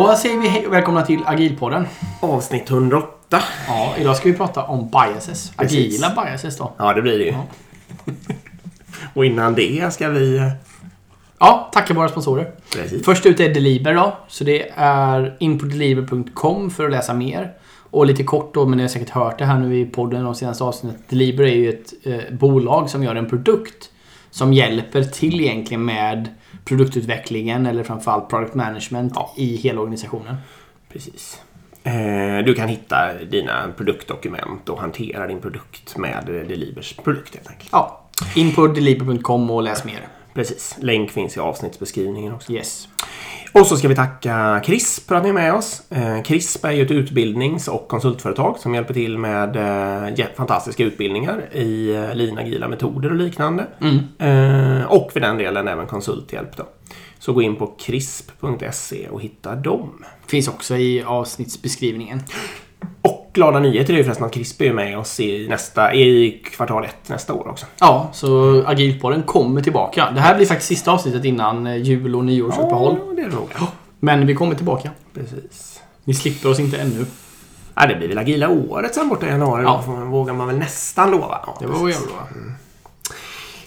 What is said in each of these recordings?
Då säger vi hej och välkomna till Agilpodden. Avsnitt 108. Ja, idag ska vi prata om biases. Precis. Agila biases då. Ja, det blir det ju. Ja. Och innan det ska vi... eh, Ja, tacka våra sponsorer. Precis. Först ut är Deliver då. Så det är in på deliver.com för att läsa mer. Och lite kort då, men ni har säkert hört det här nu i podden de senaste avsnittet. Deliver är ju ett eh, bolag som gör en produkt som hjälper till egentligen med produktutvecklingen eller framförallt product management Ja. i hela organisationen. Precis. Eh, Du kan hitta dina produktdokument och hantera din produkt med Delibers produkt helt enkelt. Ja, in på deliver.com och läs mer. Precis. Länk finns i avsnittsbeskrivningen också. Yes. Och så ska vi tacka CRISP för att ni är med oss. Eh, CRISP är ju ett utbildnings och konsultföretag som hjälper till med eh, fantastiska utbildningar i eh, lean agila metoder och liknande. Eh, och för den delen även konsulthjälp då. Så gå in på crisp.se och hitta dem. Finns också i avsnittsbeskrivningen. Och glada nyheter är ju förresten att CRISP är med oss i, nästa, i kvartal ett nästa år också. Ja, så Agilpodden kommer tillbaka. Det här blir faktiskt sista avsnittet innan eh, jul och nyårsuppehåll. Ja, det det nog. Men vi kommer tillbaka. Precis. Ni slipper oss inte ännu. Ja, det blir väl agila året sen borta i januari. Ja. Då vågar man väl nästan lova. Ja, Det var jävligt bra.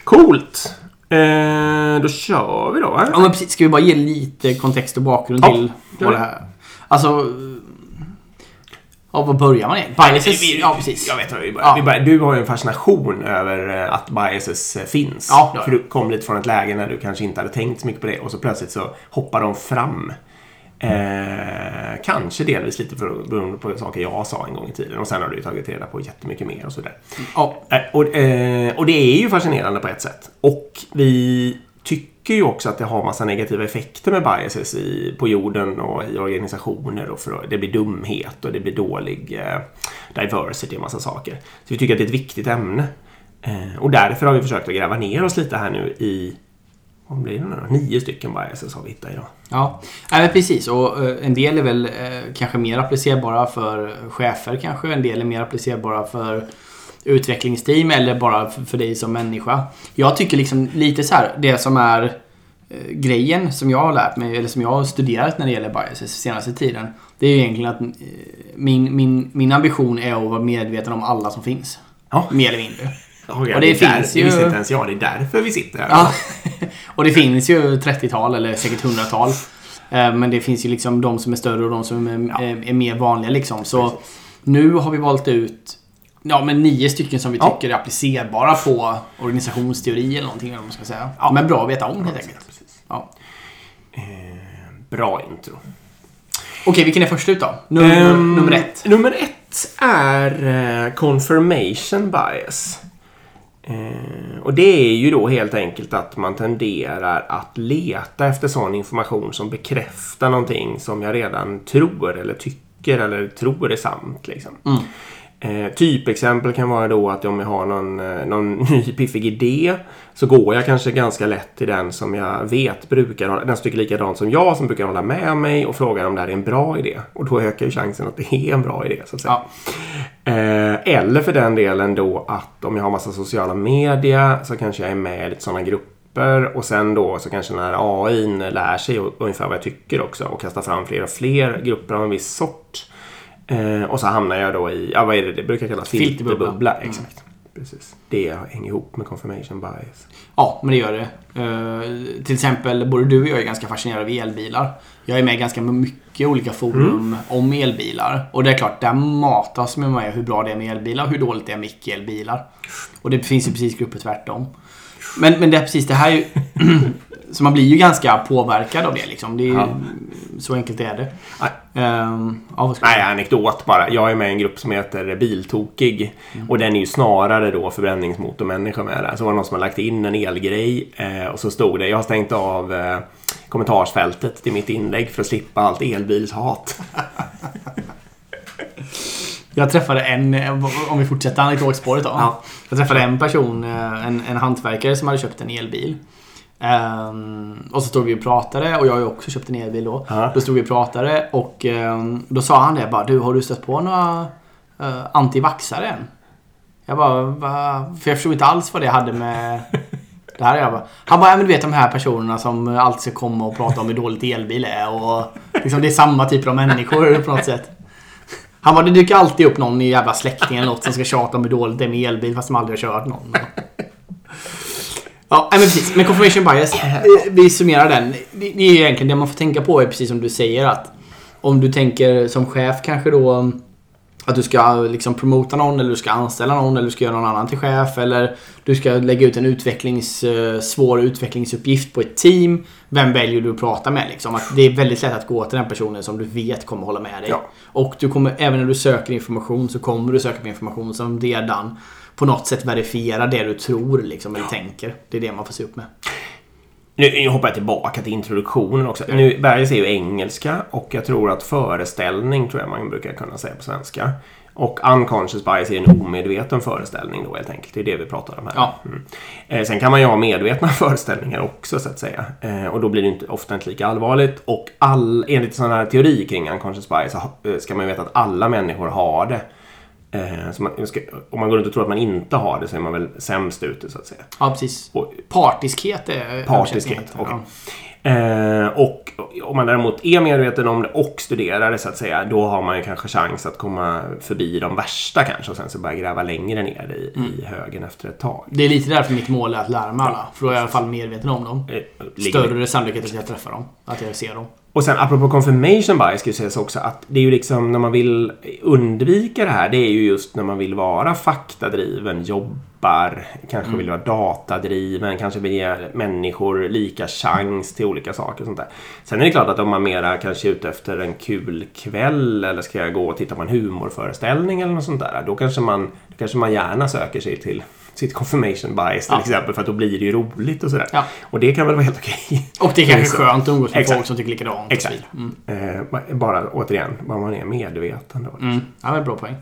Coolt! Eh, då kör vi då. va? Ja, men precis. Ska vi bara ge lite kontext och bakgrund Ja, till vad det här... Alltså... Ja, var börjar man egentligen? Biases? Vi- vi- Ja, precis. Jag vet vad vi börjar. Ja. Vi börjar. Du har ju en fascination över eh, att biases eh, finns. Ja, För du kom lite från ett läge när du kanske inte hade tänkt så mycket på det och så plötsligt så hoppar de fram. Eh, kanske delvis lite för, beroende på saker jag sa en gång i tiden och sen har du ju tagit reda på jättemycket mer och sådär. Ja, Eh, Och, eh, och det är ju fascinerande på ett sätt. Och vi tycker tycker ju också att det har massa negativa effekter med biases i, på jorden och i organisationer. Och för, det blir dumhet och det blir dålig eh, diversity och massa saker. Så vi tycker att det är ett viktigt ämne. Eh, och därför har vi försökt att gräva ner oss lite här nu i vad blir det nu då? Nio stycken biases har vi hittat idag. Ja, Nej, precis. Och eh, en del är väl eh, kanske mer applicerbara för chefer kanske. En del är mer applicerbara för utvecklingsteam eller bara för, dig som människa. Jag tycker liksom lite så här, det som är eh, grejen som jag har lärt mig, eller som jag har studerat när det gäller biases senaste tiden. Det är ju egentligen att eh, min, min, min ambition är att vara medveten om alla som finns. Ja. Mer eller mindre. Och det finns där, ju- Det visste inte ens jag. Det är därför vi sitter här. Ja. och det finns ju 30-tal eller säkert 100-tal. Eh, Men det finns ju liksom de som är större och de som är, Ja. är mer vanliga liksom. Så Precis. nu har vi valt ut Ja men nio stycken som vi Ja. tycker är applicerbara på organisationsteori eller någonting eller man ska säga. Ja. Men bra att veta om helt enkelt. Ja. Eh, bra intro. Okej, vilken är först ut då? Nummer, Ehm, nummer ett. Nummer ett är eh, confirmation bias. Eh, och det är ju då helt enkelt att man tenderar att leta efter sån information som bekräftar någonting som jag redan tror eller tycker eller tror är sant. Liksom. Mm. Eh, typexempel kan vara då att om jag har någon, eh, någon ny piffig idé så går jag kanske ganska lätt till den som jag vet brukar ha, den som tycker likadant som jag som brukar hålla med mig och frågar om det här är en bra idé. Och då ökar ju chansen att det är en bra idé så att säga. Ja. Eh, eller för den delen då att om jag har massa sociala media så kanske jag är med i lite sådana grupper och sen då så kanske när AI lär sig ungefär vad jag tycker också och kastar fram fler och fler grupper av en viss sort. Eh, och så hamnar jag då i, ja vad är det, det brukar kallas Filterbubbla. filterbubbla. Mm. Exakt. Precis. Det hänger ihop med confirmation bias. Ja, men det gör det. Eh, till exempel, både du och jag är ganska fascinerade av elbilar. Jag är med i ganska mycket olika forum om elbilar. Och det är klart, där matas med mig hur bra det är med elbilar och hur dåligt det är med icke-elbilar. Och det finns ju precis grupper tvärtom. Men, men det är precis det här är ju... så man blir ju ganska påverkad av det liksom. Det är Ja. Så enkelt är det. Nej. Ehm, ja, Nej, anekdot bara. Jag är med i en grupp som heter Biltokig. Och den är ju snarare då förbränningsmotormänniska med där. Så var det någon som har lagt in en elgrej. Eh, och så stod det, jag har stängt av eh, kommentarsfältet till mitt inlägg för att slippa allt elbilshat. Jag träffade en, eh, om vi fortsätter anekdotspåret då. Ja. Jag träffade en person, eh, en, en hantverkare som hade köpt en elbil. Ehm, och så stod vi och pratade och jag har ju också köpt en elbil då. Ja. Då stod vi och pratade och ehm, då sa han det bara Du har du stött på några uh, antivaxare än? Jag bara Va? För jag förstod inte alls vad det hade med det här jag bara, Han bara, ja men du vet de här personerna som alltid ska komma och prata om hur dåligt elbil är och liksom, det är samma typer av människor på något sätt. Han bara, det dyker alltid upp någon i jävla släkting eller något som ska tjata om hur dåligt det är med elbil fast de aldrig har kört någon. Ja, men precis. Men confirmation bias. Vi summerar den. Det är egentligen det man får tänka på är precis som du säger att om du tänker som chef kanske då att du ska liksom promota någon eller du ska anställa någon eller du ska göra någon annan till chef eller du ska lägga ut en utvecklings, svår utvecklingsuppgift på ett team. Vem väljer du att prata med liksom? Att det är väldigt lätt att gå till den personen som du vet kommer hålla med dig. Ja. Och du kommer, även när du söker information så kommer du söka på information som redan på något sätt verifierar det du tror liksom, eller tänker. Det är det man får se upp med. Nu, hoppar jag tillbaka till introduktionen också. Nu, Berges är ju engelska och jag tror att föreställning tror jag man brukar kunna säga på svenska. Och unconscious bias är en omedveten föreställning då helt enkelt. Det är det vi pratar om här. Ja. Mm. Eh, sen kan man ju ha medvetna föreställningar också så att säga. Eh, och då blir det inte, ofta inte lika allvarligt. Och all, enligt sån här teori kring unconscious bias eh, ska man ju veta att alla människor har det. Eh, man, ska, om man går runt och tror att man inte har det så är man väl sämst ute så att säga. Ja, precis. Och, Partiskhet är Partiskhet, okej. Ja. Eh, och om man däremot är medveten om det och studerar det så att säga, då har man ju kanske chans att komma förbi de värsta kanske och sen så börja gräva längre ner i, i högen efter ett tag. Det är lite därför mitt mål är att lära mig alla. För då är jag i alla fall medveten om dem. Eh, Större sannolikhet att jag träffar dem. Att jag ser dem. Och sen apropå confirmation bias ska ju sägas också att det är ju liksom när man vill undvika det här, det är ju just när man vill vara faktadriven, jobbar, kanske vill vara datadriven, kanske vill ge människor lika chans till olika saker och sånt där. Sen är det klart att om man mera kanske är ute efter en kul kväll eller ska jag gå och titta på en humorföreställning eller något sånt där, då kanske man, då kanske man gärna söker sig till sitt confirmation bias till Ja. exempel för att då blir det ju roligt och sådär. Ja. Och det kan väl vara helt okej. Och det är kanske skönt att umgås med Exakt. folk som tycker likadant. Exakt. Mm. Eh, bara återigen, bara man är medveten. Då. Mm. Ja, det är bra poäng.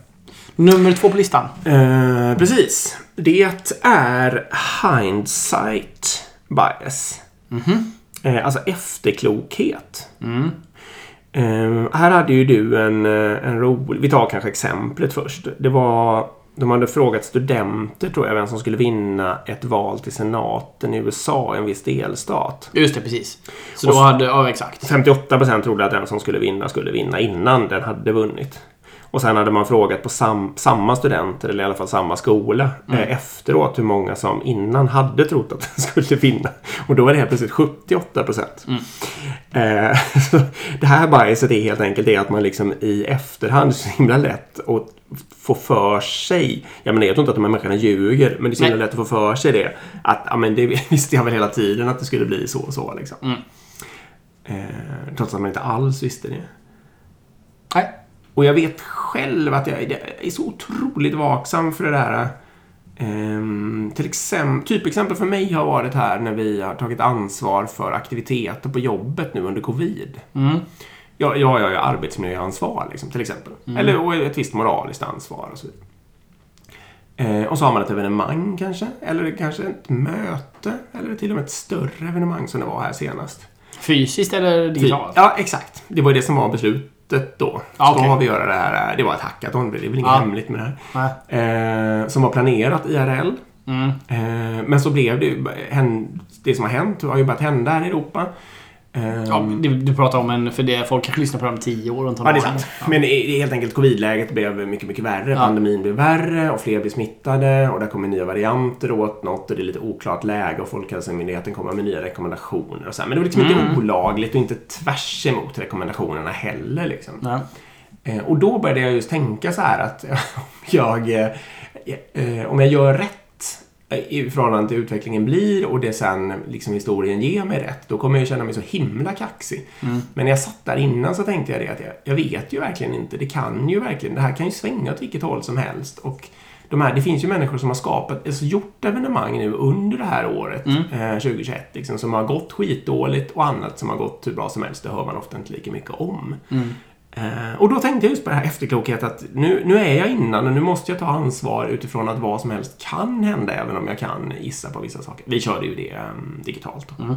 Nummer två på listan. Eh, precis. Det är hindsight bias. Eh, alltså efterklokhet. Mm. Eh, här hade ju du en, eh, en rolig... Vi tar kanske exemplet först. Det var... De hade frågat studenter, tror jag, vem som skulle vinna ett val till senaten i USA, en viss delstat. Just det, precis. Så Och då hade... Ja, exakt. 58% trodde att den som skulle vinna skulle vinna innan den hade vunnit. Och sen hade man frågat på sam, samma studenter, eller i alla fall samma skola, eh, efteråt hur många som innan hade trott att den skulle vinna. Och då var det helt plötsligt 78%. Eh, så det här biaset är helt enkelt det att man liksom i efterhand så himla lätt att få för sig. Jag menar, jag tror inte att de här människorna ljuger, men det är så himla lätt att få för sig det. Att ja, men det visste jag väl hela tiden att det skulle bli så och så. Liksom. Mm. Eh, trots att man inte alls visste det. Och jag vet själv att jag är så otroligt vaksam för det där. Ehm, till exempel, typexempel för mig har varit här när vi har tagit ansvar för aktiviteter på jobbet nu under covid. Mm. Jag, jag, jag är arbetsmiljöansvar liksom, till exempel. Eller och ett visst moraliskt ansvar och så vidare. Eh, och så har man ett evenemang kanske. Eller kanske ett möte. Eller till och med ett större evenemang som det var här senast. Fysiskt eller digitalt? Ja, exakt. Det var det som var beslutet då. Ja, Ska okej. vi göra det här? Det var ett hackathon, det är väl inget Ja. hemligt med det här. Eh, som var planerat IRL. Mm. Eh, men så blev det ju... Det som har hänt har ju börjat hända här i Europa. Ja, du, du pratar om en... För det, folk kanske lyssnar på det om tio år. Ja, det är sant. aning. Men helt enkelt covidläget blev mycket, mycket värre. Ja. Pandemin blev värre och fler blir smittade och där kommer nya varianter åt något och det är lite oklart läge och Folkhälsomyndigheten kommer med nya rekommendationer och så här. Men det var liksom Mm. inte olagligt och inte tvärs emot rekommendationerna heller liksom. Nej. Eh, Och då började jag just tänka så här att om jag, eh, om jag gör rätt i förhållande till utvecklingen blir och det sen liksom historien ger mig rätt, då kommer jag känna mig så himla kaxig. Men när jag satt där innan så tänkte jag det att jag, jag vet ju verkligen inte. Det kan ju verkligen, det här kan ju svänga åt vilket håll som helst. Och de här, det finns ju människor som har skapat, alltså gjort evenemang nu under det här året, eh, 2021, liksom, som har gått skitdåligt och annat som har gått hur bra som helst. Det hör man ofta inte lika mycket om. Eh, och då tänkte jag just på det här efterklokhet att nu, nu är jag innan och nu måste jag ta ansvar utifrån att vad som helst kan hända även om jag kan gissa på vissa saker. Vi körde ju det um, digitalt. Mm.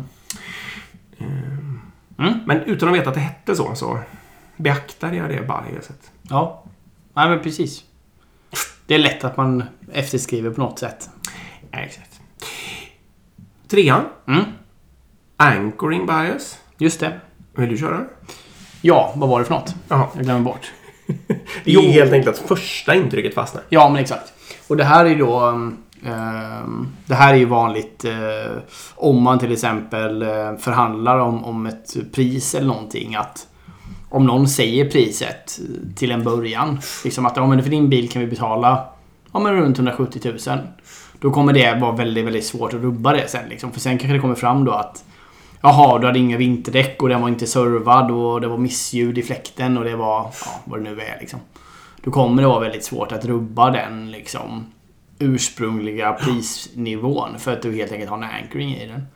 Ehm, Mm. Men utan att veta att det hette så, så beaktade jag det biaset. Ja. Nej, men precis. Det är lätt att man efterskriver på något sätt. Ja, exakt. Trean, Mm. anchoring bias. Just det. Vill du köra? Ja, vad var det för något? Jaha. Jag glömmer bort. Det är Jo. helt enkelt att första intrycket fastnar. Ja, men exakt. Och det här är då... ehm, det här är ju vanligt eh, om man till exempel eh, förhandlar om, om ett pris eller någonting. Att om någon säger priset till en början. Liksom att ja, men för din bil kan vi betala ja, men runt 170 000. Då kommer det vara väldigt, väldigt svårt att rubba det sen. Liksom. För sen kanske det kommer fram då att Jaha, du hade inga vinterdäck och den var inte servad och det var missljud i fläkten och det var ja, vad det nu är liksom. Då kommer det vara väldigt svårt att rubba den liksom ursprungliga prisnivån för att du helt enkelt har en anchoring i den.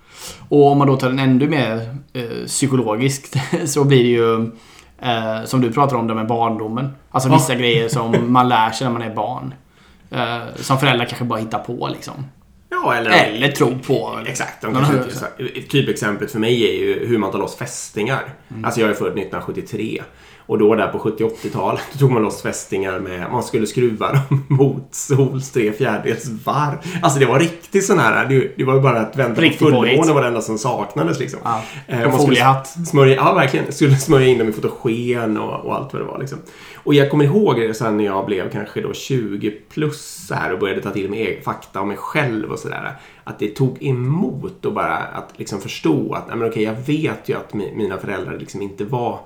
Och om man då tar den ännu mer eh, psykologiskt så blir det ju eh, som du pratar om det med barndomen. Alltså vissa grejer som man lär sig när man är barn. Eh, som föräldrar kanske bara hittar på liksom. Ja, eller... Eller tror på. Exakt. De typexemplet för mig är ju hur man tar loss fästingar. Mm. Alltså jag är född 1973. Och då där på 70-80-talet då tog man loss fästingar med, man skulle skruva dem mot sols tre fjärdedels varv. Alltså det var riktigt sån här, det, det var ju bara att vänta på Riktigt fullmåne påhitt. var det enda som saknades liksom. Ja. Eh, man skulle. Smörja, ja, verkligen. Skulle smörja in dem i fotogen och, och allt vad det var. Liksom. Och jag kommer ihåg det sen när jag blev kanske då 20 plus så här och började ta till mig egen fakta om mig själv och sådär. Att det tog emot och bara att liksom förstå att nej, men okej, jag vet ju att mi- mina föräldrar liksom inte var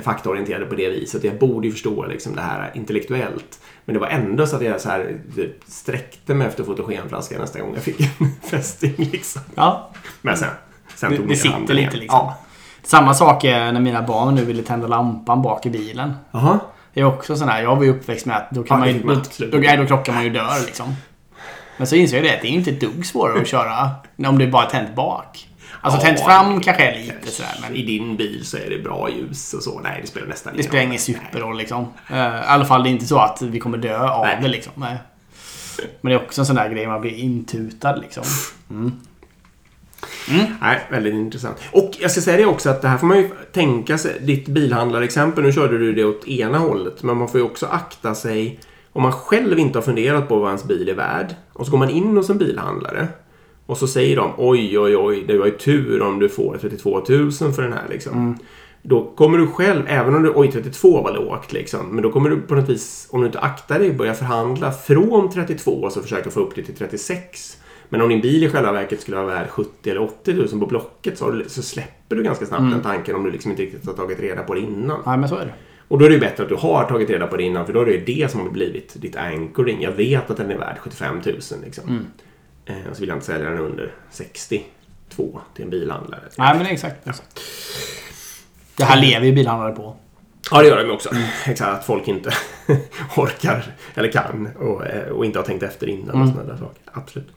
faktaorienterade på det viset. Jag borde ju förstå liksom det här intellektuellt. Men det var ändå så att jag så här, sträckte mig efter fotogenflaskan nästa gång jag fick en fästing. Liksom. Ja, Men sen, sen det, tog det sitter lite igen. liksom. Ja. Samma sak är när mina barn nu ville tända lampan bak i bilen. Jaha. Det är också sån här, jag var ju uppväxt med att då kan Ja, man ju, man då, då, då krockar man ju dör liksom. Men så inser jag det att det är inte ett dugg svårare att köra om det är bara tänt bak. Alltså Ja, tänt fram kanske är lite sådär men I din bil så är det bra ljus och så. Nej, det spelar nästan det spelar ingen superroll liksom. Eh, I alla fall det är inte så att vi kommer dö av Nej. det liksom. Nej. Men det är också en sån där grej man blir intutad liksom. Nej, väldigt intressant. Och jag ska säga det också att det här får man ju tänka sig. Ditt bilhandlarexempel, nu körde du det åt ena hållet. Men man får ju också akta sig om man själv inte har funderat på vad ens bil är värd. Och så går man in hos en bilhandlare. Och så säger de oj, oj, oj, det var ju tur om du får 32 000 för den här liksom. Då kommer du själv, även om du, oj 32 var lågt liksom. Men då kommer du på något vis, om du inte aktar dig, börja förhandla från 32 och så försöka få upp det till 36. Men om din bil i själva verket skulle vara värd 70 eller 80 000 på Blocket så, har du- så släpper du ganska snabbt den tanken om du liksom inte riktigt har tagit reda på det innan. Nej men så är det. Och då är det ju bättre att du har tagit reda på det innan för då är det ju det som har blivit ditt anchoring. Jag vet att den är värd 75 000 liksom. Eh, och så vill jag inte sälja den under 62 till en bilhandlare. Nej men exakt. exakt. Det här lever ju bilhandlare på. Ja, det gör de också. Exakt, att folk inte orkar eller kan och, eh, och inte har tänkt efter innan och sådana där saker. Absolut.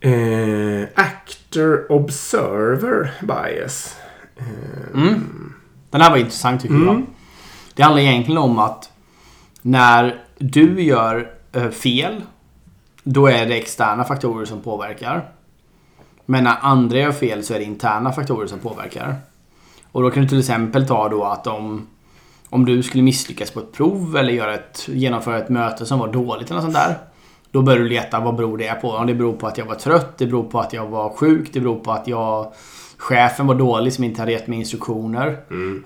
Eh, actor observer bias. Den här var intressant tycker jag. Det handlar egentligen om att när du gör eh, fel, då är det externa faktorer som påverkar. Men när andra gör fel så är det interna faktorer som påverkar. Och då kan du till exempel ta då att om, om du skulle misslyckas på ett prov eller göra ett, genomföra ett möte som var dåligt eller något sånt där. Då börjar du leta vad beror det på? Om det beror på att jag var trött, det beror på att jag var sjuk, det beror på att jag chefen var dålig som inte hade gett mig instruktioner.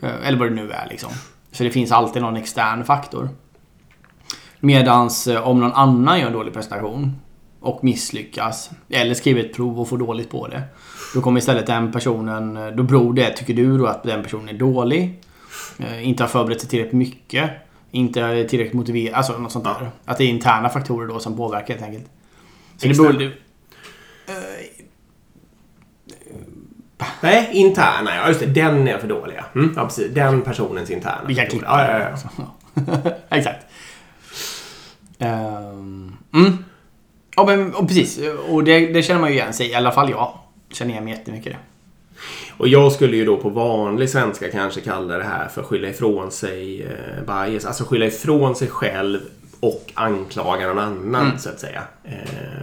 Eh, Eller vad det nu är liksom. Så det finns alltid någon extern faktor. Medans eh, om någon annan gör en dålig prestation och misslyckas eller skriver ett prov och får dåligt på det. Då kommer istället den personen, eh, då beror det, tycker du då att den personen är dålig. eh, Inte har förberett sig tillräckligt mycket. Inte är tillräckligt motiverad, alltså något sånt där. Att det är interna faktorer då som påverkar helt enkelt. Så det Externa. borde... Nej, interna. Ja, just det. Den är för dåliga. Mm, ja, precis. Den personens interna. Vi kan klippa ja, det. ja, ja. Exakt. Ehm, mm. Ja, men och precis. Och det, det känner man ju igen sig i. I alla fall jag. Känner igen mig jättemycket i det. Och jag skulle ju då på vanlig svenska kanske kalla det här för skylla ifrån sig eh, bias. Alltså skylla ifrån sig själv och anklaga någon annan Mm. så att säga. Eh,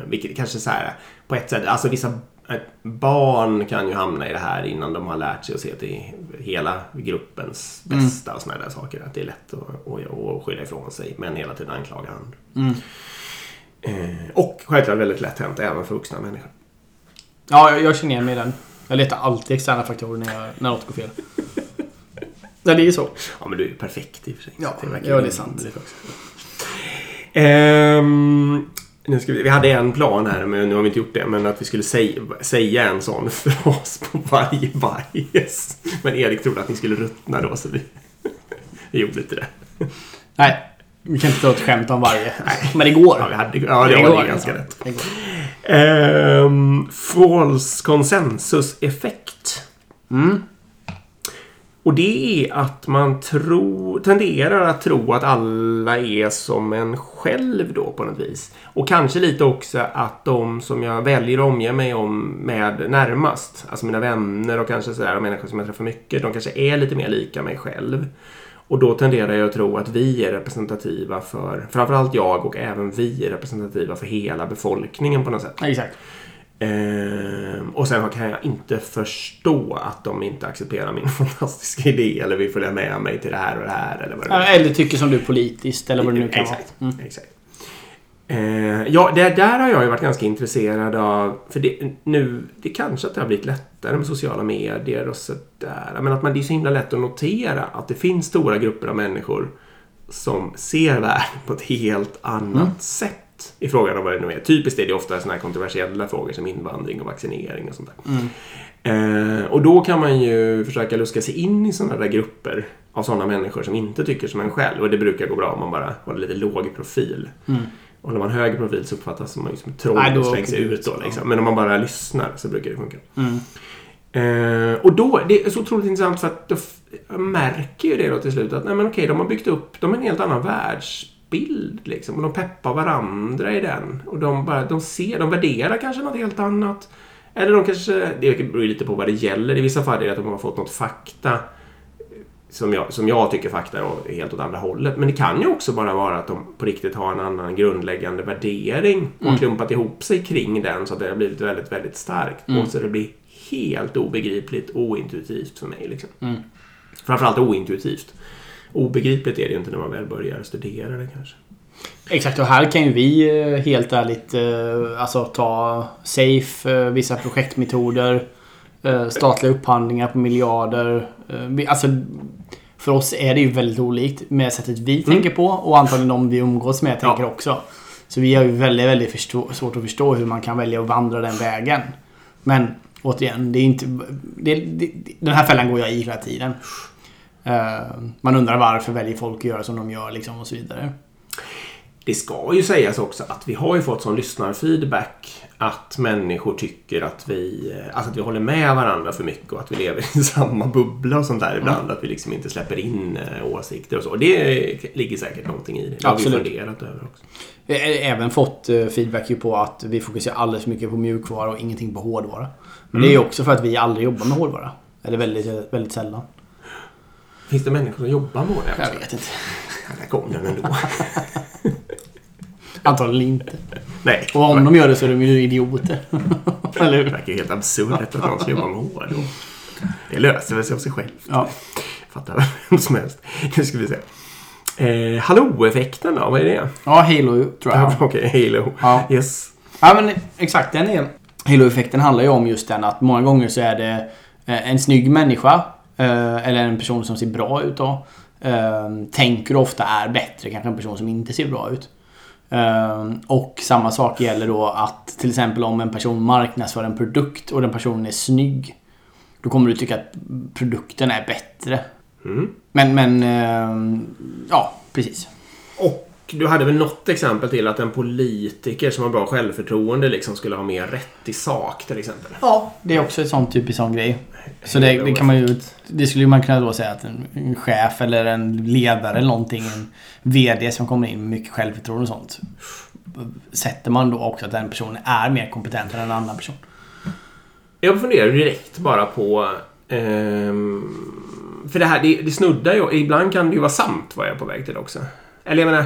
vilket kanske så här på ett sätt, alltså vissa eh, barn kan ju hamna i det här innan de har lärt sig att se till hela gruppens Mm. bästa och sådana där saker. Att det är lätt att, att, att skylla ifrån sig men hela tiden anklaga andra. Mm. Eh, och självklart väldigt lätt hänt även för vuxna människor. Ja, jag, jag känner igen mig i den. Jag letar alltid externa faktorer när, jag, när något går fel. Ja, det är ju så. Ja, men du är ju perfekt i och för sig. Ja, verkar ja, det är sant. Ehm, nu ska vi, vi hade en plan här, men nu har vi inte gjort det. Men att vi skulle säga, säga en sån fras på varje bajs. Men Erik trodde att ni skulle ruttna då, så vi, vi gjorde inte det. Nej, vi kan inte ta ett skämt om varje. Men det går. Ja, vi hade, ja det var det ganska rätt. Det går. Ehm, false consensus-effekt. Mm. Och det är att man tro, tenderar att tro att alla är som en själv då på något vis. Och kanske lite också att de som jag väljer att omge mig om med närmast, alltså mina vänner och kanske sådär, människor som jag träffar mycket, de kanske är lite mer lika mig själv. Och då tenderar jag att tro att vi är representativa för, framförallt jag och även vi är representativa för hela befolkningen på något sätt. Exakt. Ehm, och sen kan jag inte förstå att de inte accepterar min fantastiska idé eller vill följa med mig till det här och det här eller vad det Eller tycker som du politiskt eller vad det nu kan Exakt. vara. Mm. Exakt. Eh, ja, det där har jag ju varit ganska intresserad av. För det, nu, det kanske att det har blivit lättare med sociala medier och sådär. Men att man, det är så himla lätt att notera att det finns stora grupper av människor som ser världen på ett helt annat Mm. sätt i frågan om vad det nu är. Typiskt är det ofta sådana här kontroversiella frågor som invandring och vaccinering och sånt där. Mm. Eh, och då kan man ju försöka luska sig in i sådana där grupper av sådana människor som inte tycker som en själv. Och det brukar gå bra om man bara håller lite låg profil. Mm. Och när man har hög profil så uppfattas man ju som Nej, då och slängs ut då. Liksom. Men om man bara lyssnar så brukar det funka. Mm. Eh, och då, det är så otroligt intressant för att då märker ju det då till slut att nej men okej, de har byggt upp, de har en helt annan världsbild liksom. Och de peppar varandra i den. Och de bara, de ser, de värderar kanske något helt annat. Eller de kanske, det beror lite på vad det gäller. I vissa fall är det att de har fått något fakta som jag, som jag tycker fakta är helt åt andra hållet. Men det kan ju också bara vara att de på riktigt har en annan grundläggande värdering och Mm. klumpat ihop sig kring den så att det har blivit väldigt, väldigt starkt. Mm. Och så det blir helt obegripligt ointuitivt för mig. Liksom. Mm. Framförallt ointuitivt. Obegripligt är det ju inte när man väl börjar studera det kanske. Exakt, och här kan ju vi eh, helt ärligt eh, alltså ta SAFE, eh, vissa projektmetoder, statliga upphandlingar på miljarder. Alltså, för oss är det ju väldigt olikt med sättet vi tänker på och antagligen de vi umgås med tänker Ja. också. Så vi har ju väldigt, väldigt förstå, svårt att förstå hur man kan välja att vandra den vägen. Men återigen, det är inte... Det, det, den här fällan går jag i hela tiden. Eh, man undrar varför väljer folk att göra som de gör liksom och så vidare. Det ska ju sägas också att vi har ju fått sån lyssnarfeedback att människor tycker att vi, eh, alltså att vi håller med varandra för mycket och att vi lever i samma bubbla och sånt där ibland. Att vi liksom inte släpper in eh, åsikter och så. Och det ligger säkert någonting i det. Det har Absolut. vi funderat över också. Jag har även fått feedback på att vi fokuserar alldeles för mycket på mjukvara och ingenting på hårdvara. Men det är ju också för att vi aldrig jobbar med hårdvara. Eller väldigt, väldigt sällan. Finns det människor som jobbar med det? Jag vet inte. Där kom den ändå. Antagligen inte. Nej. Och om de gör det så är de ju idioter. Eller Det hur? verkar ju helt absurt att någon ska jobba med hår. då. Det löser väl sig av sig själv. Ja. Fattar vem som helst. Nu ska vi se. Eh, Hallå-effekten då? Vad är det? ja, Halo tror jag. Okej, Halo. Ja. Yes. Ja men exakt, den är... Halo-effekten handlar ju om just den att många gånger så är det eh, en snygg människa eller en person som ser bra ut då. eh, Tänker ofta är bättre kanske en person som inte ser bra ut. Eh, Och samma sak gäller då att till exempel om en person marknadsför en produkt och den personen är snygg. Då kommer du tycka att produkten är bättre. Mm. Men, men... eh, Ja, precis. Och du hade väl något exempel till att en politiker som har bra självförtroende liksom skulle ha mer rätt i sak till exempel? Ja, det är också ett sånt typisk sån grej. Så det, det kan man ju... Det skulle man kunna då säga att en, en chef eller en ledare eller någonting, en VD som kommer in med mycket självförtroende och sånt. Sätter man då också att den personen är mer kompetent än en annan person. Jag funderar direkt bara på... ehm, för det här, det, det snuddar ju... Ibland kan det ju vara sant vad jag är på väg till också. Eller jag menar,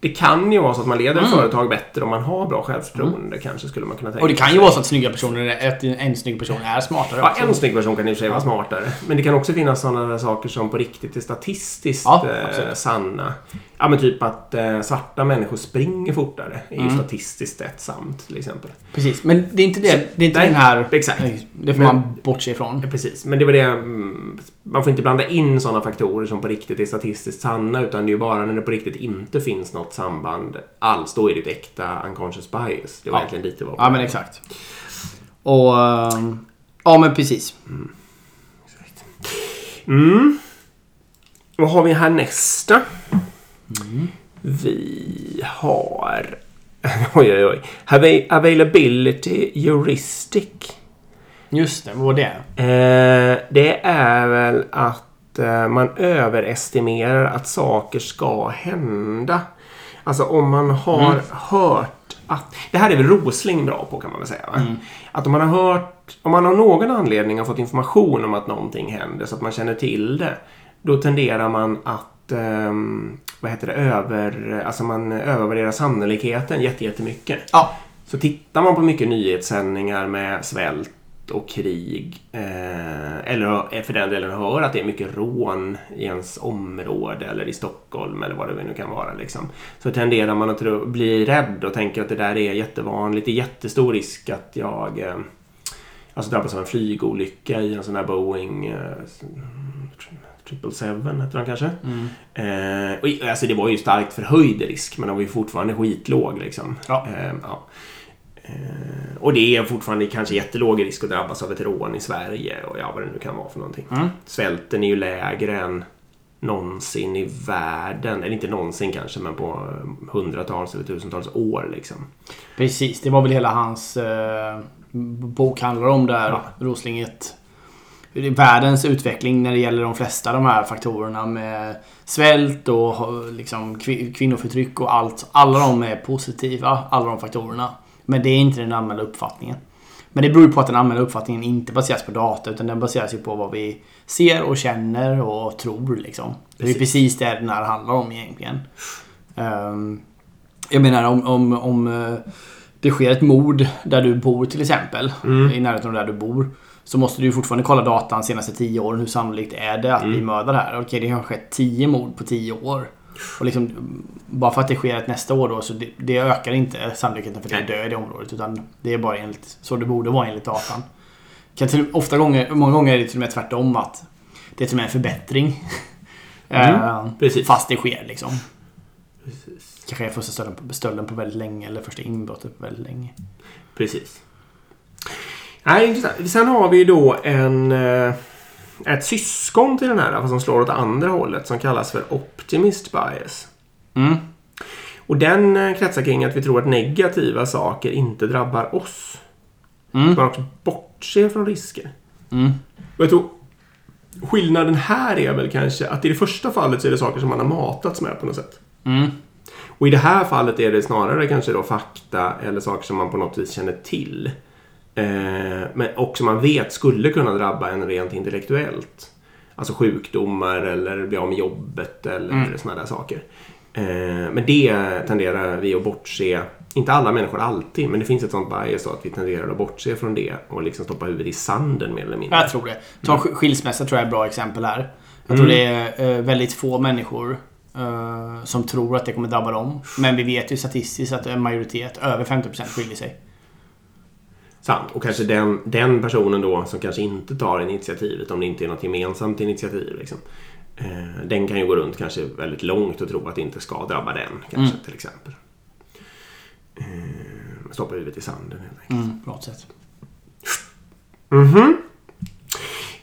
det kan ju vara så att man leder ett Mm. företag bättre om man har bra självförtroende. Kanske skulle man kunna tänka Och det kan ju vara så att snygga personer, att en snygg person är smartare Ja, också. en snygg person kan i och för sig vara smartare. Men det kan också finnas sådana saker som på riktigt är statistiskt Ja, eh, sanna. Ja men typ att eh, svarta människor springer fortare är ju Mm. statistiskt sett sant till exempel. Precis, men det är inte, det, det är inte Nej, den här... exakt. Det får Men- man bortse ifrån. Precis, men det var det mm, Man får inte blanda in sådana faktorer som på riktigt är statistiskt sanna utan det är ju bara när det på riktigt inte finns något samband alls. Då är det ett äkta unconscious bias. Det var Ja. egentligen lite vad Ja, men exakt. Och... ehm, Ja, men precis. Mm. Vad har vi här nästa? Vi har... Oj, oj, oj. Ava- Availability heuristic. Just det, vad var det? Eh, det är väl att eh, man överestimerar att saker ska hända. Alltså om man har hört att... Det här är väl Rosling bra på kan man väl säga. Va? Att om man har hört... Om man av någon anledning har fått information om att någonting händer så att man känner till det. Då tenderar man att... ehm, vad heter det? Över... Alltså man övervärderar sannolikheten jätte- jättemycket. Ja. Så tittar man på mycket nyhetssändningar med svält och krig eh, eller för den delen hör att det är mycket rån i ens område eller i Stockholm eller vad det nu kan vara. Liksom. Så tenderar man att tro, bli rädd och tänka att det där är jättevanligt. Det är jättestor risk att jag eh, alltså drabbas av en flygolycka i en sån här Boeing eh, 777 heter den kanske. Mm. Eh, och, alltså det var ju starkt förhöjd risk men den var ju fortfarande skitlåg. Liksom. Ja. Eh, ja. Eh, och det är fortfarande kanske jättelåg risk att drabbas av ett rån i Sverige och ja, vad det nu kan vara för någonting. Mm. Svälten är ju lägre än någonsin i världen. Eller inte någonsin kanske, men på hundratals eller tusentals år. Liksom. Precis, det var väl hela hans eh, bok handlar om där. Ja. Roslinget. Världens utveckling när det gäller de flesta de här faktorerna med svält och liksom, kvi- kvinnoförtryck och allt. Alla de är positiva, alla de faktorerna. Men det är inte den allmänna uppfattningen. Men det beror ju på att den allmänna uppfattningen inte baseras på data utan den baseras ju på vad vi ser och känner och tror liksom. Det är Precis. precis det den här handlar om egentligen. Ehm, jag menar om, om, om eh, det sker ett mord där du bor till exempel. Mm. I närheten av där du bor. Så måste du ju fortfarande kolla datan senaste tio åren. Hur sannolikt är det att bli mördad här? Okej, det har skett tio mord på tio år. Och liksom, bara för att det sker ett nästa år då så det, det ökar inte sannolikheten för att det är död i det området. Utan det är bara enligt, så det borde vara enligt datan. Kan till, ofta gånger, många gånger är det till och med tvärtom att det är till och med en förbättring. Mm, Eh, precis. Fast det sker liksom. Kanske är första stölden på, stölden på väldigt länge eller första inbrottet på väldigt länge. Precis. Nej, intressant. Sen har vi då en, eh, ett syskon till den här, fast som slår åt andra hållet, som kallas för optimist bias. Mm. Och den eh, kretsar kring att vi tror att negativa saker inte drabbar oss. Mm. Man också bortser från risker. Mm. Och jag tror skillnaden här är väl kanske att i det första fallet så är det saker som man har matats med på något sätt. Mm. Och i det här fallet är det snarare kanske då fakta eller saker som man på något vis känner till. Eh, men också man vet skulle kunna drabba en rent intellektuellt. Alltså sjukdomar eller bli av med jobbet eller Mm. sådana där saker. Eh, men det tenderar vi att bortse. Inte alla människor alltid, men det finns ett sånt bias då att vi tenderar att bortse från det och liksom stoppa huvudet i sanden mer eller mindre. Jag tror det. Ta sk- skilsmässa tror jag är ett bra exempel här. Jag tror det är eh, väldigt få människor eh, som tror att det kommer drabba dem. Men vi vet ju statistiskt att en majoritet, över 50% skiljer sig. Sant. Och kanske den, den personen då som kanske inte tar initiativet om det inte är något gemensamt initiativ. Liksom, eh, den kan ju gå runt kanske väldigt långt och tro att det inte ska drabba den. Kanske till exempel. Eh, stoppa huvudet i sanden helt enkelt. Mm, något sätt. Mhm.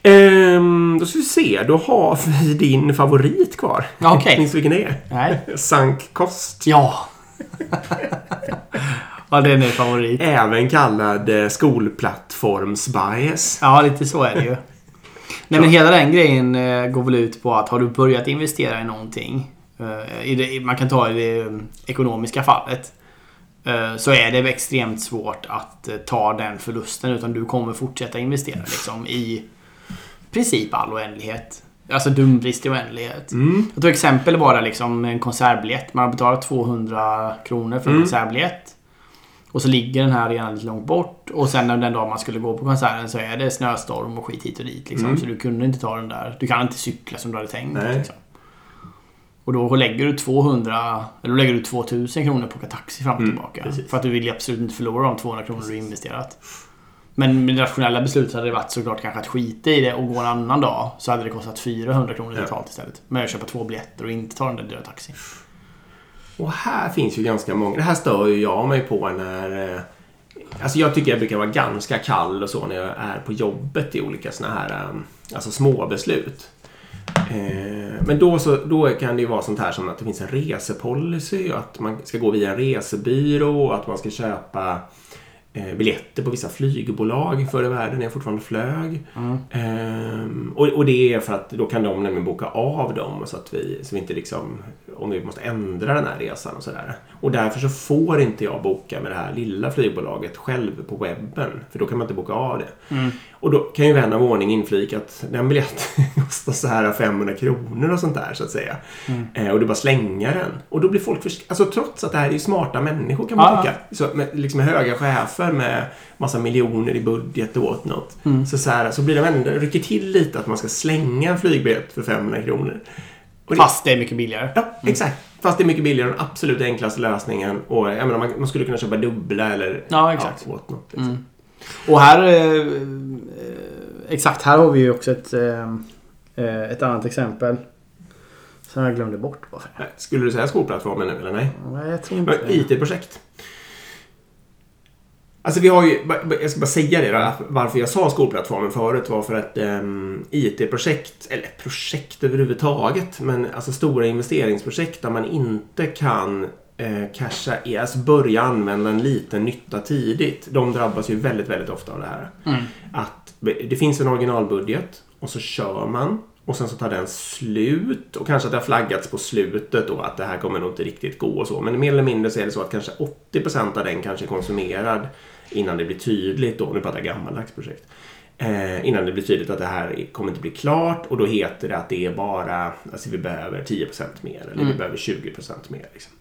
Ehm, då ska vi se. Då har vi din favorit kvar. Okej. Minns du vilken det är? Nej. Sank kost. Ja! ja, den är favorit. Även kallad eh, skolplattforms-bias. Ja, lite så är det ju. Nej, men hela den grejen eh, går väl ut på att har du börjat investera i någonting. eh, I det, man kan ta det eh, ekonomiska fallet. Så är det extremt svårt att ta den förlusten. Utan du kommer fortsätta investera liksom i princip all oändlighet. Alltså dumdrist i oändlighet. Mm. Jag tog exempel bara liksom en konsertbiljett. Man har betalat 200 kronor för en Mm. konsertbiljett. Och så ligger den här arenan lite långt bort. Och sen när den dag man skulle gå på konserten så är det snöstorm och skit hit och dit. Liksom. Mm. Så du kunde inte ta den där. Du kan inte cykla som du hade tänkt. Liksom. Och då lägger du 200, eller lägger du 2000 kronor på att åka taxi fram och Mm, tillbaka. precis. För att du vill absolut inte förlora de 200 kronor du investerat. Men med det rationella beslutet hade det varit såklart kanske att skita i det och gå en annan dag. Så hade det kostat 400 kronor Ja. totalt istället. Men att köpa två biljetter och inte ta den där dyra taxin. Och här finns ju ganska många. Det här stör ju jag mig på när... eh, Alltså jag tycker jag brukar vara ganska kall och så när jag är på jobbet i olika såna här eh, alltså små beslut. Eh, Men då, så, då kan det ju vara sånt här som att det finns en resepolicy och att man ska gå via en resebyrå och att man ska köpa biljetter på vissa flygbolag förr i världen när jag fortfarande flög. Ehm, och, och det är för att då kan de nämligen boka av dem så att vi, så vi inte liksom, om vi måste ändra den här resan och sådär. Och därför så får inte jag boka med det här lilla flygbolaget själv på webben. För då kan man inte boka av det. Och då kan ju vän av ordning inflika att den biljetten kostar så här 500 kronor och sånt där så att säga. Eh, och du bara slänga den. Och då blir folk försk- Alltså trots att det här är ju smarta människor kan man Ja. tycka. Så, med, liksom höga chefer med massa miljoner i budget åt något. Så, så, här, så blir de ändå, rycker till lite att man ska slänga en flygbiljett för 500 kronor. Och det- Fast det är mycket billigare. Ja, exakt. Fast det är mycket billigare. Den absolut enklaste lösningen. Och jag menar, man, man skulle kunna köpa dubbla eller Ja, exakt. Ja, åt något, liksom. Och här... Eh, eh, exakt, här har vi ju också ett, eh, eh, ett annat exempel. Som jag glömde bort bara. Skulle du säga skolplattformen nu eller nej? Nej, jag tror inte. IT-projekt. Alltså vi har ju, jag ska bara säga det då, varför jag sa skolplattformen förut var för att um, IT-projekt, eller projekt överhuvudtaget, men alltså stora investeringsprojekt där man inte kan eh, casha, alltså börja använda en liten nytta tidigt. De drabbas ju väldigt, väldigt ofta av det här. Att det finns en originalbudget och så kör man och sen så tar den slut och kanske att det har flaggats på slutet då att det här kommer nog inte riktigt gå och så. Men mer eller mindre så är det så att kanske 80% av den kanske är konsumerad innan det blir tydligt då, nu pratar jag gammaldags projekt. Eh, innan det blir tydligt att det här kommer inte bli klart och då heter det att det är bara, alltså vi behöver 10% mer eller vi behöver 20% mer. Liksom.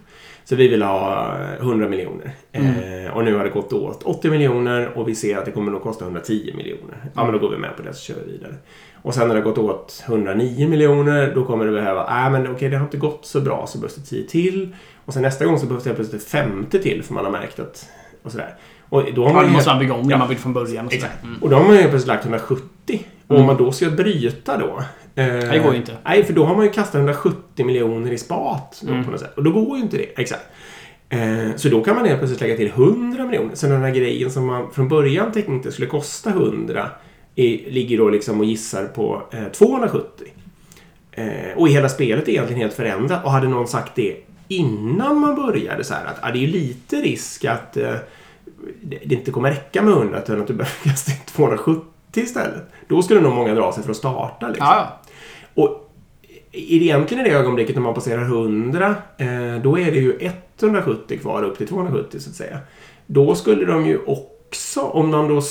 Så vi vill ha 100 miljoner. Eh, och nu har det gått åt 80 miljoner och vi ser att det kommer nog kosta 110 miljoner. Ja, men då går vi med på det så kör vi vidare. Och sen när det har gått åt 109 miljoner då kommer det behöva, nej äh, men okej det har inte gått så bra så behövs det 10 till. Och sen nästa gång så behövs det plötsligt 50 till för man har märkt att, och sådär. Och då har Ja, man då ju måste man bygga om det Ja. man vill från början. Och. Exakt. Mm. Och då har man ju plötsligt lagt 170. Och om mm. man då ska bryta då. Eh, det går ju inte. Nej, för då har man ju kastat 170 miljoner i spat. Då, mm. på något sätt. Och då går ju inte det. Exakt. Eh, så då kan man helt plötsligt lägga till 100 miljoner. Sen den här grejen som man från början tänkte skulle kosta 100 i, ligger då liksom och gissar på eh, 270. Eh, och hela spelet är egentligen helt förändrat. Och hade någon sagt det innan man började så här att ah, det är ju lite risk att eh, det inte kommer räcka med 100 utan att du behöver kasta 270 till stället. Då skulle nog många dra sig för att starta. Liksom. Och egentligen i det ögonblicket när man passerar 100, eh, då är det ju 170 kvar upp till 270 så att säga. Då skulle de ju också, om de då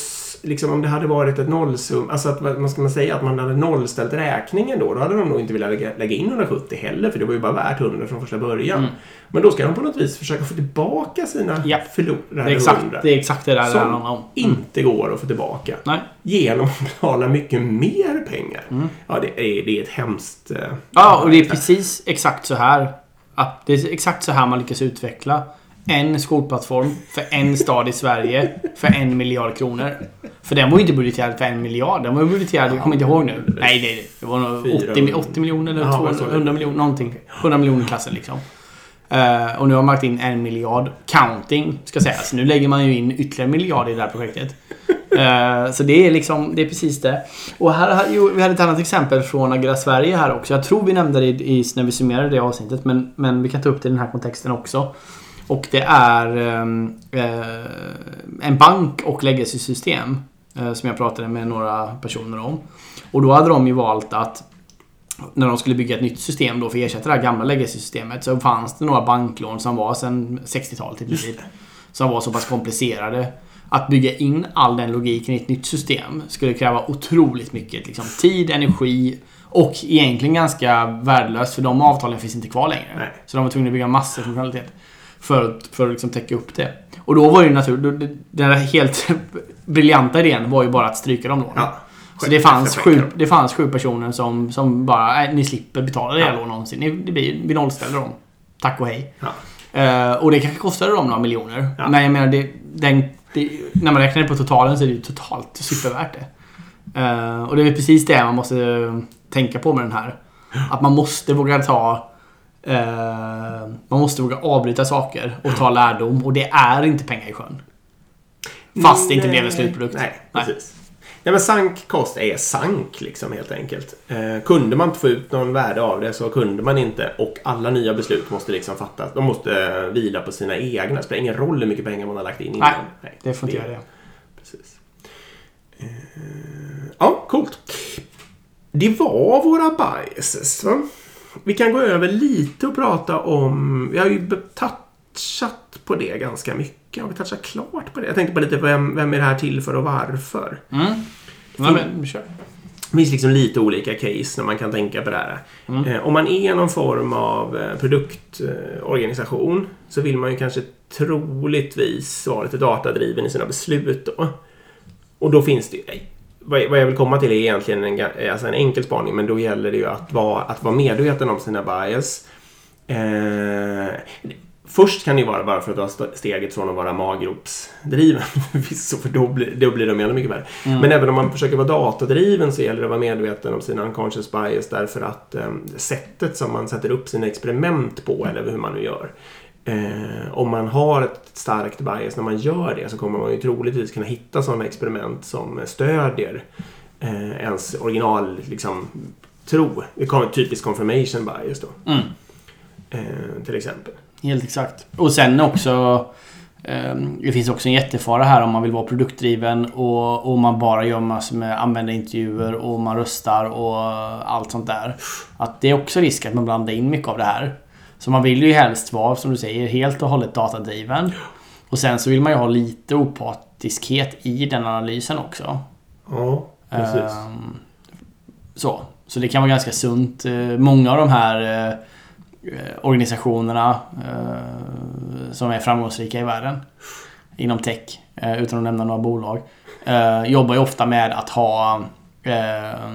Liksom om det hade varit ett nollsum, alltså att vad ska man säga, att man hade nollställt räkningen då, då hade de nog inte velat lägga, lägga in 170 heller, för det var ju bara värt 100 från första början. Mm. Men då ska de på något vis försöka få tillbaka sina Ja. förlorade det är exakt 100. det, är exakt det där det Som handlar om. inte går att få tillbaka. Nej. Genom att betala mycket mer pengar. Ja, det är, det är ett hemskt... eh, Mm. Ja, och det är precis exakt så här. Att det är exakt så här man lyckas utveckla en skolplattform för en stad i Sverige för en miljard kronor. För den var ju inte budgeterad för en miljard. Den var ju budgeterad, jag kommer inte ihåg nu. Nej, det, det var nog 80, 400. 80 miljoner eller Ja, 200, jag såg det. 100 miljoner, någonting. 100 miljoner klassen liksom. Eh, och nu har man lagt in en miljard. Counting, ska sägas. Nu lägger man ju in ytterligare en miljard i det här projektet. Eh, så det är liksom, det är precis det. Och här, har- jo, vi hade ett annat exempel från Agera Sverige här också. Jag tror vi nämnde det i, i, när vi summerade det avsnittet. Men, men vi kan ta upp det i den här kontexten också. Och det är ehm, eh, en bank och legacy-system. Eh, som jag pratade med några personer om. Och då hade de ju valt att när de skulle bygga ett nytt system då för att ersätta det här gamla legacy-systemet så fanns det några banklån som var sedan 60-talet i princip. Som var så pass komplicerade. Att bygga in all den logiken i ett nytt system skulle kräva otroligt mycket liksom, tid, energi och egentligen ganska värdelöst för de avtalen finns inte kvar längre. Nej. Så de var tvungna att bygga massor av funktionalitet. För, att- för att liksom täcka upp det. Och då var det ju naturligt. Den där helt briljanta idén var ju bara att stryka de lånen. Ja. Så det fanns, sju, det fanns sju personer som, som bara, nej, ni slipper betala det Ja. här lån någonsin. Ni, det blir, vi nollställer dem. Tack och hej. Ja. Eh, och det kanske kostade dem några miljoner. Ja. Men jag menar, det, den, det, när man räknar det på totalen så är det ju totalt supervärt det. Eh, och det är precis det man måste tänka på med den här. Att man måste våga ta... eh, man måste våga avbryta saker och ta lärdom. Och det är inte pengar i sjön. Fast det inte blev en slutprodukt. Nej, precis. Nej, men sank kost är sank liksom helt enkelt. Eh, kunde man inte få ut någon värde av det så kunde man inte och alla nya beslut måste liksom fattas. De måste vila på sina egna. Det spelar ingen roll hur mycket pengar man har lagt in innan. Nej, Det får inte göra det. Precis. Eh, ja, coolt. Det var våra biases. Va? Vi kan gå över lite och prata om... Vi har ju touchat på det ganska mycket. Har vi touchat klart på det? Jag tänkte på lite vem, vem är det här till för och varför? Mm. Ja, men, kör. Det finns liksom lite olika case när man kan tänka på det här. Eh, om man är någon form av eh, produktorganisation så vill man ju kanske troligtvis vara lite datadriven i sina beslut då. Och då finns det ju... Vad vad jag vill komma till är egentligen en, ga- alltså en enkel spaning men då gäller det ju att vara, att vara medveten om sina bias. Eh, Först kan det ju vara bara för att ta st- steget från att vara maggropsdriven. Förvisso, för då blir, då blir de ännu mycket värre. Men även om man försöker vara datadriven så gäller det att vara medveten om sina unconscious bias därför att eh, sättet som man sätter upp sina experiment på, eller hur man nu gör. Eh, om man har ett starkt bias när man gör det så kommer man ju troligtvis kunna hitta sådana experiment som stödjer eh, ens original liksom, tro. Det kommer typiskt confirmation bias då. Mm. Eh, till exempel. Helt exakt. Och sen också... ehm, Det finns också en jättefara här om man vill vara produktdriven och, och man bara gör massor med användarintervjuer och man röstar och allt sånt där. Att det är också risk att man blandar in mycket av det här. Så man vill ju helst vara, som du säger, helt och hållet datadriven. Och sen så vill man ju ha lite opartiskhet i den analysen också. Ja, precis. Ehm, så. så det kan vara ganska sunt. Eh, Många av de här eh, eh, organisationerna eh, som är framgångsrika i världen inom tech, eh, utan att nämna några bolag, eh, jobbar ju ofta med att ha eh,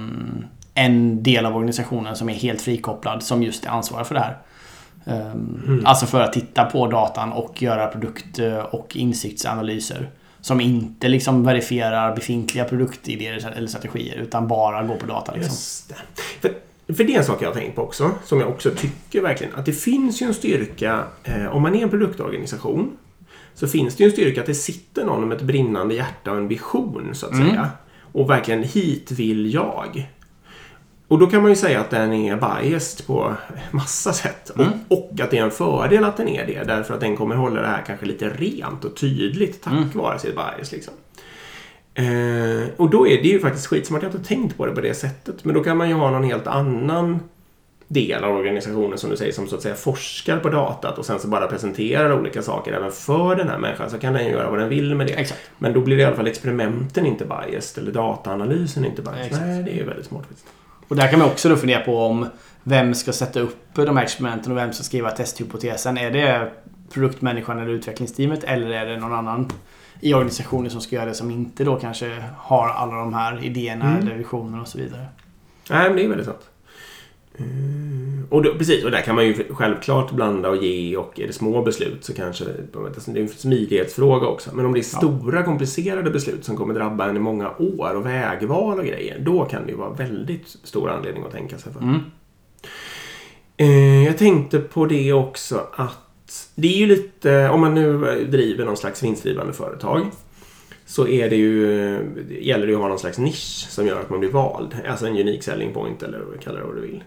en del av organisationen som är helt frikopplad som just är ansvarig för det här. Um, Alltså för att titta på datan och göra produkt eh, och insiktsanalyser. Som inte liksom verifierar befintliga produktidéer eller strategier utan bara går på data. Liksom. För, för det är en sak jag har tänkt på också, som jag också tycker verkligen, att det finns ju en styrka, eh, om man är en produktorganisation, så finns det ju en styrka att det sitter någon med ett brinnande hjärta och en vision, så att säga. Och verkligen, hit vill jag. Och då kan man ju säga att den är biased på massa sätt. Och, och att det är en fördel att den är det, därför att den kommer hålla det här kanske lite rent och tydligt tack vare sitt bias. Liksom. Eh, och då är det ju faktiskt skitsmart. Jag har inte tänkt på det på det sättet. Men då kan man ju ha någon helt annan del av organisationen som du säger som så att säga forskar på datat och sen så bara presenterar olika saker även för den här människan så kan den göra vad den vill med det. Exakt. Men då blir det i alla fall experimenten inte biased eller dataanalysen inte biased. Exakt. Nej, det är ju väldigt smart. faktiskt. Och där kan man också då fundera på om vem ska sätta upp de här experimenten och vem ska skriva testhypotesen. Är det produktmänniskan eller utvecklingsteamet eller är det någon annan i organisationen som ska göra det som inte då kanske har alla de här idéerna Mm. eller visionerna och så vidare. Nej, men det är väldigt sant. Och då, precis, och där kan man ju självklart blanda och ge och är det små beslut så kanske det är en smidighetsfråga också. Men om det är stora komplicerade beslut som kommer drabba en i många år och vägval och grejer, då kan det ju vara väldigt stor anledning att tänka sig för. Mm. Eh, Jag tänkte på det också att det är ju lite, om man nu driver någon slags vinstdrivande företag så är det ju, det gäller det att ha någon slags nisch som gör att man blir vald. Alltså en unik selling point eller kalla det vad du vill.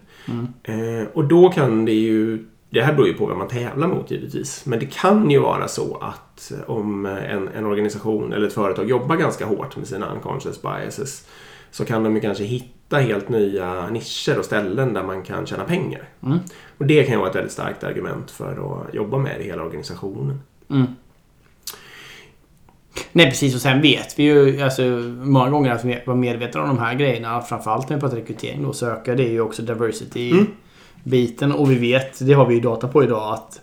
Eh, och då kan det ju, det här beror ju på vem man tävlar mot givetvis. Men det kan ju vara så att om en, en organisation eller ett företag jobbar ganska hårt med sina unconscious biases så kan de ju kanske hitta helt nya nischer och ställen där man kan tjäna pengar. Mm. Och det kan ju vara ett väldigt starkt argument för att jobba med i hela organisationen. Mm. Nej precis och sen vet vi ju alltså, många gånger att vi vara medvetna om de här grejerna. Framförallt när vi pratar rekrytering och söka. Det är ju också diversity Mm. biten. Och vi vet, det har vi ju data på idag, att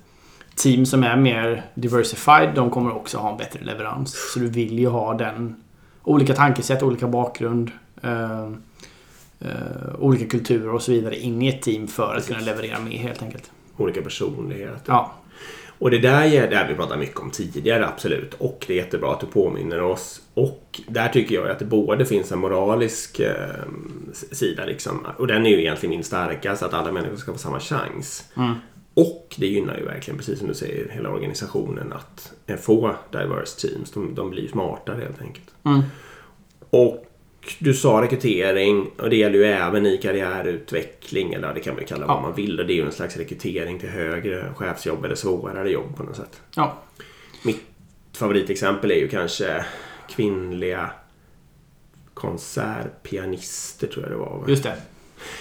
team som är mer diversified de kommer också ha en bättre leverans. Så du vill ju ha den olika tankesätt, olika bakgrund. eh, eh, olika kulturer och så vidare in i ett team för att kunna leverera mer helt enkelt. Olika personligheter. Ja, Och det där är det här vi pratat mycket om tidigare, absolut. Och det är jättebra att du påminner oss. Och där tycker jag att det både finns en moralisk eh, sida, liksom. och den är ju egentligen min starkaste, att alla människor ska få samma chans. Mm. Och det gynnar ju verkligen, precis som du säger, hela organisationen att få diverse teams. De, de blir smartare helt enkelt. Mm. Och du sa rekrytering och det gäller ju även i karriärutveckling eller det kan man ju kalla vad Ja. man vill. Och det är ju en slags rekrytering till högre chefsjobb eller svårare jobb på något sätt. ja. Mitt favoritexempel är ju kanske kvinnliga konsertpianister tror jag det var. va? just det.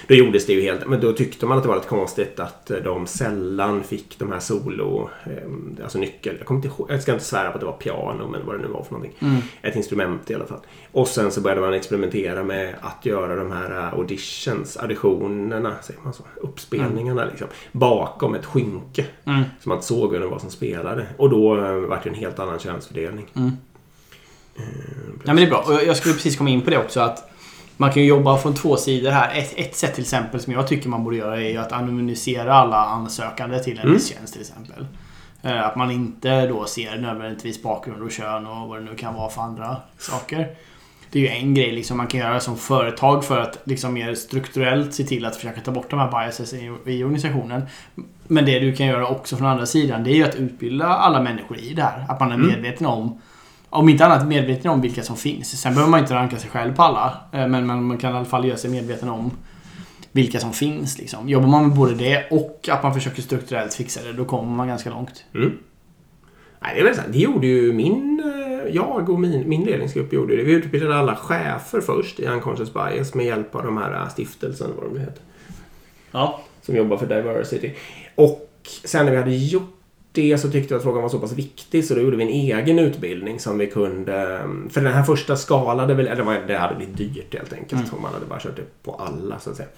Då gjordes det ju helt, men då tyckte man att det var lite konstigt att de sällan fick de här solo, eh, alltså nyckel. Jag, kommer inte ihåg, jag ska inte svära på att det var piano, men vad det nu var för någonting. Mm. Ett instrument i alla fall. Och sen så började man experimentera med att göra de här eh, auditions, auditionerna, säger man så, uppspelningarna liksom, bakom ett skynke. Mm. Så man inte såg vem det var som spelade. Och då eh, var det en helt annan könsfördelning. Mm. Eh, Ja, men det är bra. Och jag skulle precis komma in på det också. att Man kan jobba från två sidor här. Ett, ett sätt till exempel som jag tycker man borde göra är att anonymisera alla ansökande till en Mm. viss tjänst till exempel. Eh, Att man inte då ser nödvändigtvis bakgrund och kön och vad det nu kan vara för andra saker. Det är ju en grej liksom man kan göra som företag för att liksom mer strukturellt se till att försöka ta bort de här biases i, i organisationen. Men det du kan göra också från andra sidan det är ju att utbilda alla människor i det här. Att man är Mm. medveten om om inte annat medveten om vilka som finns. Sen behöver man inte ranka sig själv på alla. eh, Men man kan i alla fall göra sig medveten om vilka som finns. Liksom. Jobbar man med både det och att man försöker strukturellt fixa det, då kommer man ganska långt. Mm. Nej, det, är väl så här, det gjorde ju min, eh, jag och min, min ledningsgrupp gjorde det. Vi utbildade alla chefer först i Unconscious Bias med hjälp av de här eh, stiftelsen, vad de heter. Ja. Som jobbar för diversity. Och sen när vi hade gjort det så tyckte jag att frågan var så pass viktig så då gjorde vi en egen utbildning som vi kunde... För den här första skalade väl, eller det hade blivit dyrt helt enkelt om man hade bara kört det på alla så att säga.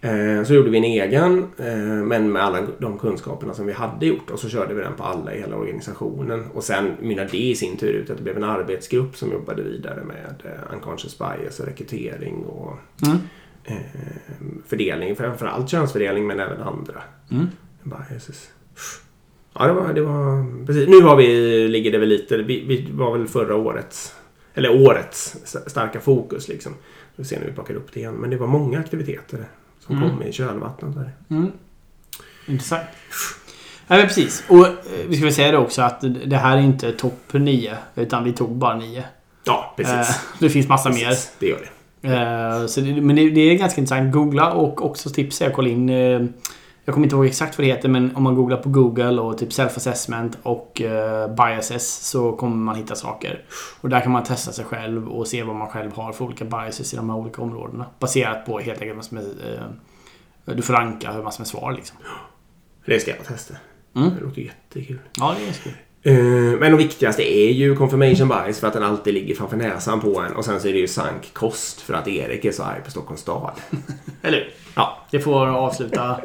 Eh, Så gjorde vi en egen eh, men med alla de kunskaperna som vi hade gjort och så körde vi den på alla i hela organisationen. Och sen mynnade det i sin tur ut att det blev en arbetsgrupp som jobbade vidare med eh, unconscious bias och rekrytering och Mm. fördelning, framförallt könsfördelning men även andra Mm. biases. Ja, det var, det var precis. Nu har vi, ligger det väl lite, vi, vi var väl förra årets, eller årets st- starka fokus liksom. Vi får se när vi plockar upp det igen. Men det var många aktiviteter som Mm. kom i kölvattnet där. Mm. Intressant. Ja, men precis. Och eh, vi ska väl säga det också att det här är inte topp 9. Utan vi tog bara 9. Ja, precis. Eh, det finns massa mer. precis. Det gör det. Eh, så det, men det, det är ganska intressant. Googla och också tips är att kolla in Jag kommer inte ihåg exakt vad det heter men om man googlar på Google och typ self-assessment och eh, biases så kommer man hitta saker. Och där kan man testa sig själv och se vad man själv har för olika biases i de här olika områdena. Baserat på helt enkelt vad som är... Eh, du får ranka hur massor med svar liksom. Det ska jag testa. Mm. Det låter jättekul. Ja, det är ganska kul. Eh, Men det viktigaste är ju confirmation bias för att den alltid ligger framför näsan på en. Och sen så är det ju sank kost för att Erik är så arg på Stockholms stad. Eller hur? Ja, Det får avsluta...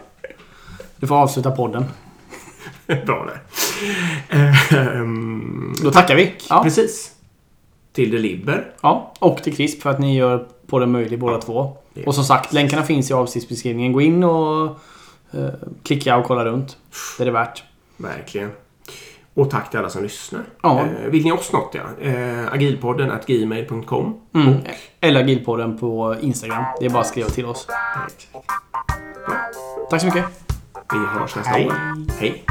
Det får avsluta podden. bra där. Eh, ehm, Då tackar vi. Ja. Precis. Till Deliber. Ja, och till CRISP för att ni gör podden möjlig båda två. det- Och som sagt, länkarna finns i avsnittsbeskrivningen. Gå in och eh, klicka och kolla runt. Det är det värt. Verkligen. Och tack till alla som lyssnar. Ja. Eh, vill ni oss något ja? Eh, agilpodden at gmail.com. Mm. Eller Agilpodden på Instagram. Det är bara att skriva till oss. Tack så mycket. Vi hörs nästa Hej. år. Hej.